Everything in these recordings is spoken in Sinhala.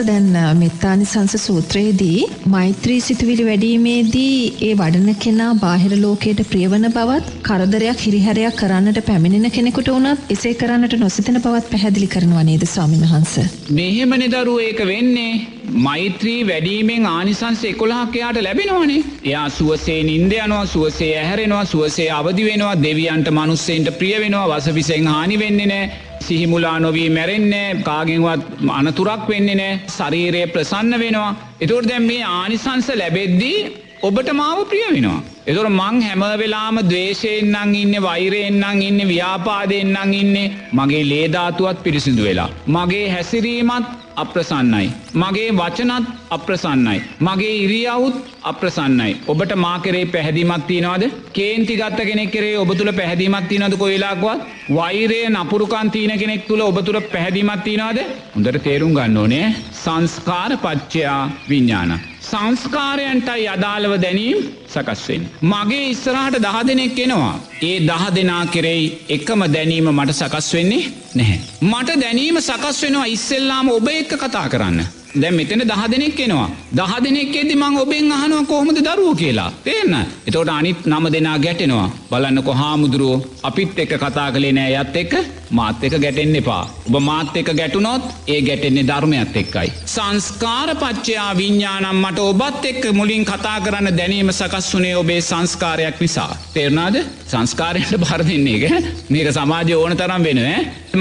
දැන් මෙත්තානිසංස සූත්‍රයේදී මෛත්‍රී සිතුවිලි වැඩීමේදී ඒ වඩන කෙනා බාහිර ලෝකයට ප්‍රියවන බවත් කරදරයක් හිරිහැරයක් කරන්නට පැමිණෙන කෙනෙකුට වුණත් එසේ කරන්නට නොසිතන බවත් පැහැදිලි කරනවා නේද ස්වාමීන් වහන්ස. මෙහෙමනි දරුව ඒක වෙන්නේ මෛත්‍රී වැඩීමෙන් ආනිසංස එකොළහක් එයාට ලැබෙනවනේ එයා සුවසේ නින්ද යනවා සුවසේ ඇහැරෙනවා සුවසේ අවදි වෙනවා දෙවියන්ට මනුස්සෙන්ට ප්‍රිය වෙනවා වසවිසෙන් හානි වෙන්නේ නෑ සිහිමුලා නොවී මැරෙන්නේ කාගෙන්වත් අනතුරක් වෙන්නේ නෑ ශරීරය ප්‍රසන්න වෙනවා එතුවට දැම් මේ ආනිසංස ලැබෙද්දී ඔබට මාව ප්‍රිය වෙනවා. එතුර මං හැම වෙලාම දවේශයෙන්න්නං ඉන්න වෛරයෙන්න්නං ඉන්න ව්‍යාපාදයෙන්න්නං ඉන්නේ මගේ ලේධාතුවත් පිරිසිදු වෙලා. මගේ හැසිරීමත් අප්‍රසන්නයි. මගේ වචනත් අප්‍රසන්නයි. මගේ ඉරියවුත් අප්‍රසන්නයි. ඔබට මාකරේ පැහැදිමත් තියනවාද කේන්ති ගත්ත කෙනෙක් කරේ ඔබ තුළ පැහැදිමත් තියනද කොයිලාක්වත් වෛරය නපුරුකන් තියන කෙනෙක් තුළ ඔබ තුළ පැහැදිමත් තියනවාද හොඳට තේරුම් ගන්න ඕනේ සංස්කාර පච්චයා විඤ්ඥාන. සංස්කාරයන්ටයි අදාළව දැනීම් සකස්වෙන්. මගේ ඉස්සරහට දහ දෙනෙක් එනවා. ඒ දහ දෙනා කෙරෙයි එකම දැනීම මට සකස් වෙන්නේ නැහැ. මට දැනීම සකස් වෙනවා ඉස්සෙල්ලාම ඔබ එක්ක කතා කරන්න. දැ මෙතන දහ දෙනෙක් එනවා. දහ දෙනෙක් එදදි මං ඔබෙන් අහනුව කොහොමද දරුව කියලා. තේන්න එතෝට අනිත් නම දෙනා ගැටෙනවා. බලන්නකො හාමුදුරුවෝ අපිත් එක කතා කළේ නෑ යත් එක්ක මාත් එක ගැටෙන් එපා. ඔබ මාත් එක ගැටුනොත් ඒ ගැටෙන්නේ ධර්මයත් එක්කයි. සංස්කාර පච්චයා විඤ්ඥානම් මට ඔබත් එක්ක මුලින් කතා කරන්න දැනීම සකස් වනේ ඔබේ සංස්කාරයක් නිසා. තේරනාද සංස්කාරයට බර දෙන්නේක මේක සමාජය ඕන තරම් වෙනව.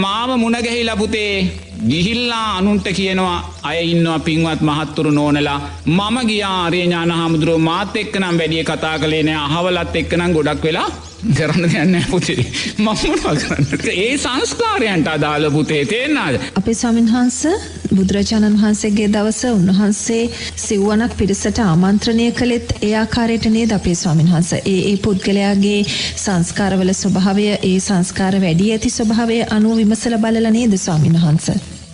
මාව මුණගැහි ලබුතේ ගිහිල්ලා අනුන්ට කියනවා අය ඉන්නවා පින්වත් මහත්තුරු නෝනලා. මම ගියා ආරයඥාන හමුදුරුව මාත් එක්කනම් වැඩිය කතා කළේ නෑ. අහවලත් එක්කනම් ගොඩක් වෙලා කරන්න යන්න පුතේ. මම්මනවා කරන්නට ඒ සංස්කාරයන්ට අදාළ පුතේ. තේෙන්නාද අපේ ස්වාමින්හන්ස බුදුරජාණන් වහන්සේගේ දවස උන්වහන්සේ සිව්වනක් පිරිසට ආමන්ත්‍රණය කළෙත් ඒ ආකාරයට නේද අපේ ස්වාමින්හන්ස ඒ ඒ පුද්ගලයාගේ සංස්කාරවල ස්වභාවය ඒ සංස්කාර වැඩි ඇති ස්වභාවය අනුව විමසල බලල නේද ස්වාමින්හන්ස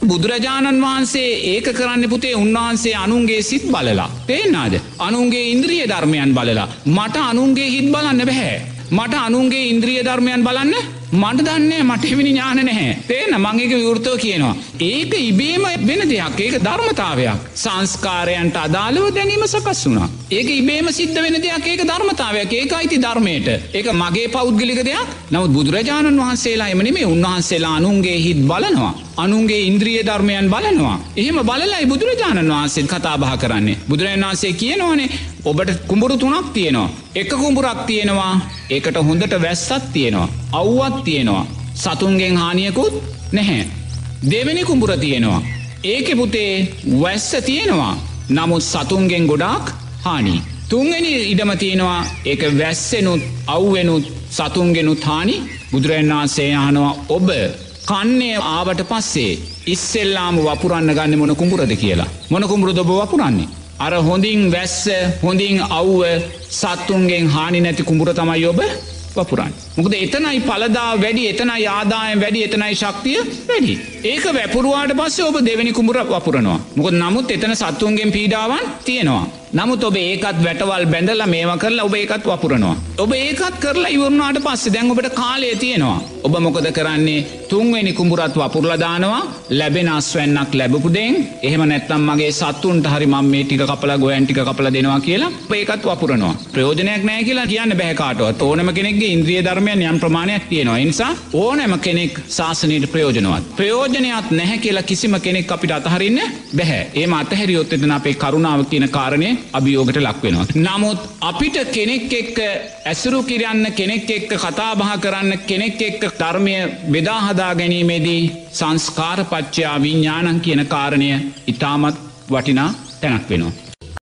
බුදුරජාණන් වහන්සේ ඒක කරන්න පුතේ උන්වහන්සේ අනුන්ගේ සිත් බලලා. තේෙන්නාද? අනුන්ගේ ඉන්ද්‍රිය ධර්මයන් බලලා. මට අනුන්ගේ හිත් බලන්න බැහැ. මට අනුන්ගේ ඉන්ද්‍රිය ධර්මයන් බලන්න මට දන්නේ මට එවිනි ඥාන නැහැ තේන මංගේක විවෘතව කියනවා. ඒක ඉබේම වෙන දෙයක් ඒක ධර්මතාවයක් සංස්කාරයන්ට අදාළව දැනීම සකස් වුණා. ඒක ඉබේම සිද්ධ වෙන දෙයක් ඒක ධර්මතාවයක් ඒක අයිති ධර්මයට ඒක මගේ පෞද්ගලික දෙයක් නවත් බුදුරජාණන් වහන්සේලා එමනිමේ උන්වහන්සේලා අනුන්ගේ හිත් බලනවා. අනුන්ගේ ඉන්ද්‍රිය ධර්මයන් බලනවා. එහෙම බලලයි බුදුරජාණන් වහන්සේ කතා බහ කරන්නේ. බුදුරජන් වහන්සේ කියනවනේ ඔබට කුඹුරු තුනක් තියෙනවා. එක කුඹුරක් තියෙනවා ඒකට හොඳට වැස්සත් තියෙනවා. අව්වත් තියෙනවා. සතුන්ගෙන් හානියකුත් නැහැ. දෙවෙනි කුඹුර තියෙනවා. ඒක පුතේ වැස්ස තියෙනවා. නමුත් සතුන්ගෙන් ගොඩාක් හානි. තුන්ගනි ඉඩම තියෙනවා ඒක වැස්සෙනුත් අව්වෙනුත් සතුන්ගෙනුත් හානි බුදුරන් වහන්සේ අහනවා ඔබ කන්නේ ආවට පස්සේ ඉස්සෙල්ලාම වපුරන්න ගන්න මොන කුඹුරද කියලා. මොන කුඹුරු ඔබ වපුරන්නේ. අර හොඳින් වැස්ස හොඳින් අව්ව සත්තුන්ගෙන් හානි නැති කුඹුර තමයි ඔබ වපුරන්. මොකද එතනයි පලදා වැඩි එතන යාදායම් වැඩි එතනයි ශක්තිය වැඩි. ඒක වැපුරුවාට පස්සේ ඔබ දෙවැනි කුඹුර වපුරනවා. මොකද නමුත් එතන සත්තුන්ගෙන් පීඩාවන් තියෙනවා. නමුත් ඔබ ඒකත් වැටවල් බැඳලා මේවා කරලා ඔබ ඒකත් වපුරනවා. ඔබ ඒකත් කරලා ඉවරුණාට පස්සේ දැන් ඔබට කාලය තියෙනවා. ඔබ මොකද කරන්නේ තුන්වෙනි කුඹුරත් වපුරලා දානවා ලැබෙන අස්වැන්නක් ලැබපු දෙන් එහෙම නැත්නම් මගේ සත්තුන්ට හරි මම මේ ටික කපලා ගෝයන් ටික කපලා දෙනවා කියලා ඒකත් වපුරනවා. ප්‍රයෝජනයක් නැහැ කියලා කියන්න බෑ කාටවත්. ඕනම කෙනෙක්ගේ ඉන්ද්‍රිය ධර්මයන් යම් ප්‍රමාණයක් තියෙනවා. ඒ නිසා ඕනෑම කෙනෙක් ශාසනයට ප්‍රයෝජනවත්. ප්‍රයෝජනයක් නැහැ කියලා කිසිම කෙනෙක් අපිට අතහරින්න බැහැ. ඒම අතහැරියොත් එතන අපේ කරුණාව කියන කාරණය අභියෝගට ලක්වෙනවා. නමුත් අපිට කෙනෙක් එක්ක ඇසුරු කිරන්න කෙනෙක් එක්ක කතාබහ කරන්න කෙනෙක් එක්ක ධර්මය බෙදාහදා ගැනීමේදී සංස්කාරපච්චයා විඤ්ඥානන් කියන කාරණය ඉතාමත් වටිනා තැනක් වෙනවා.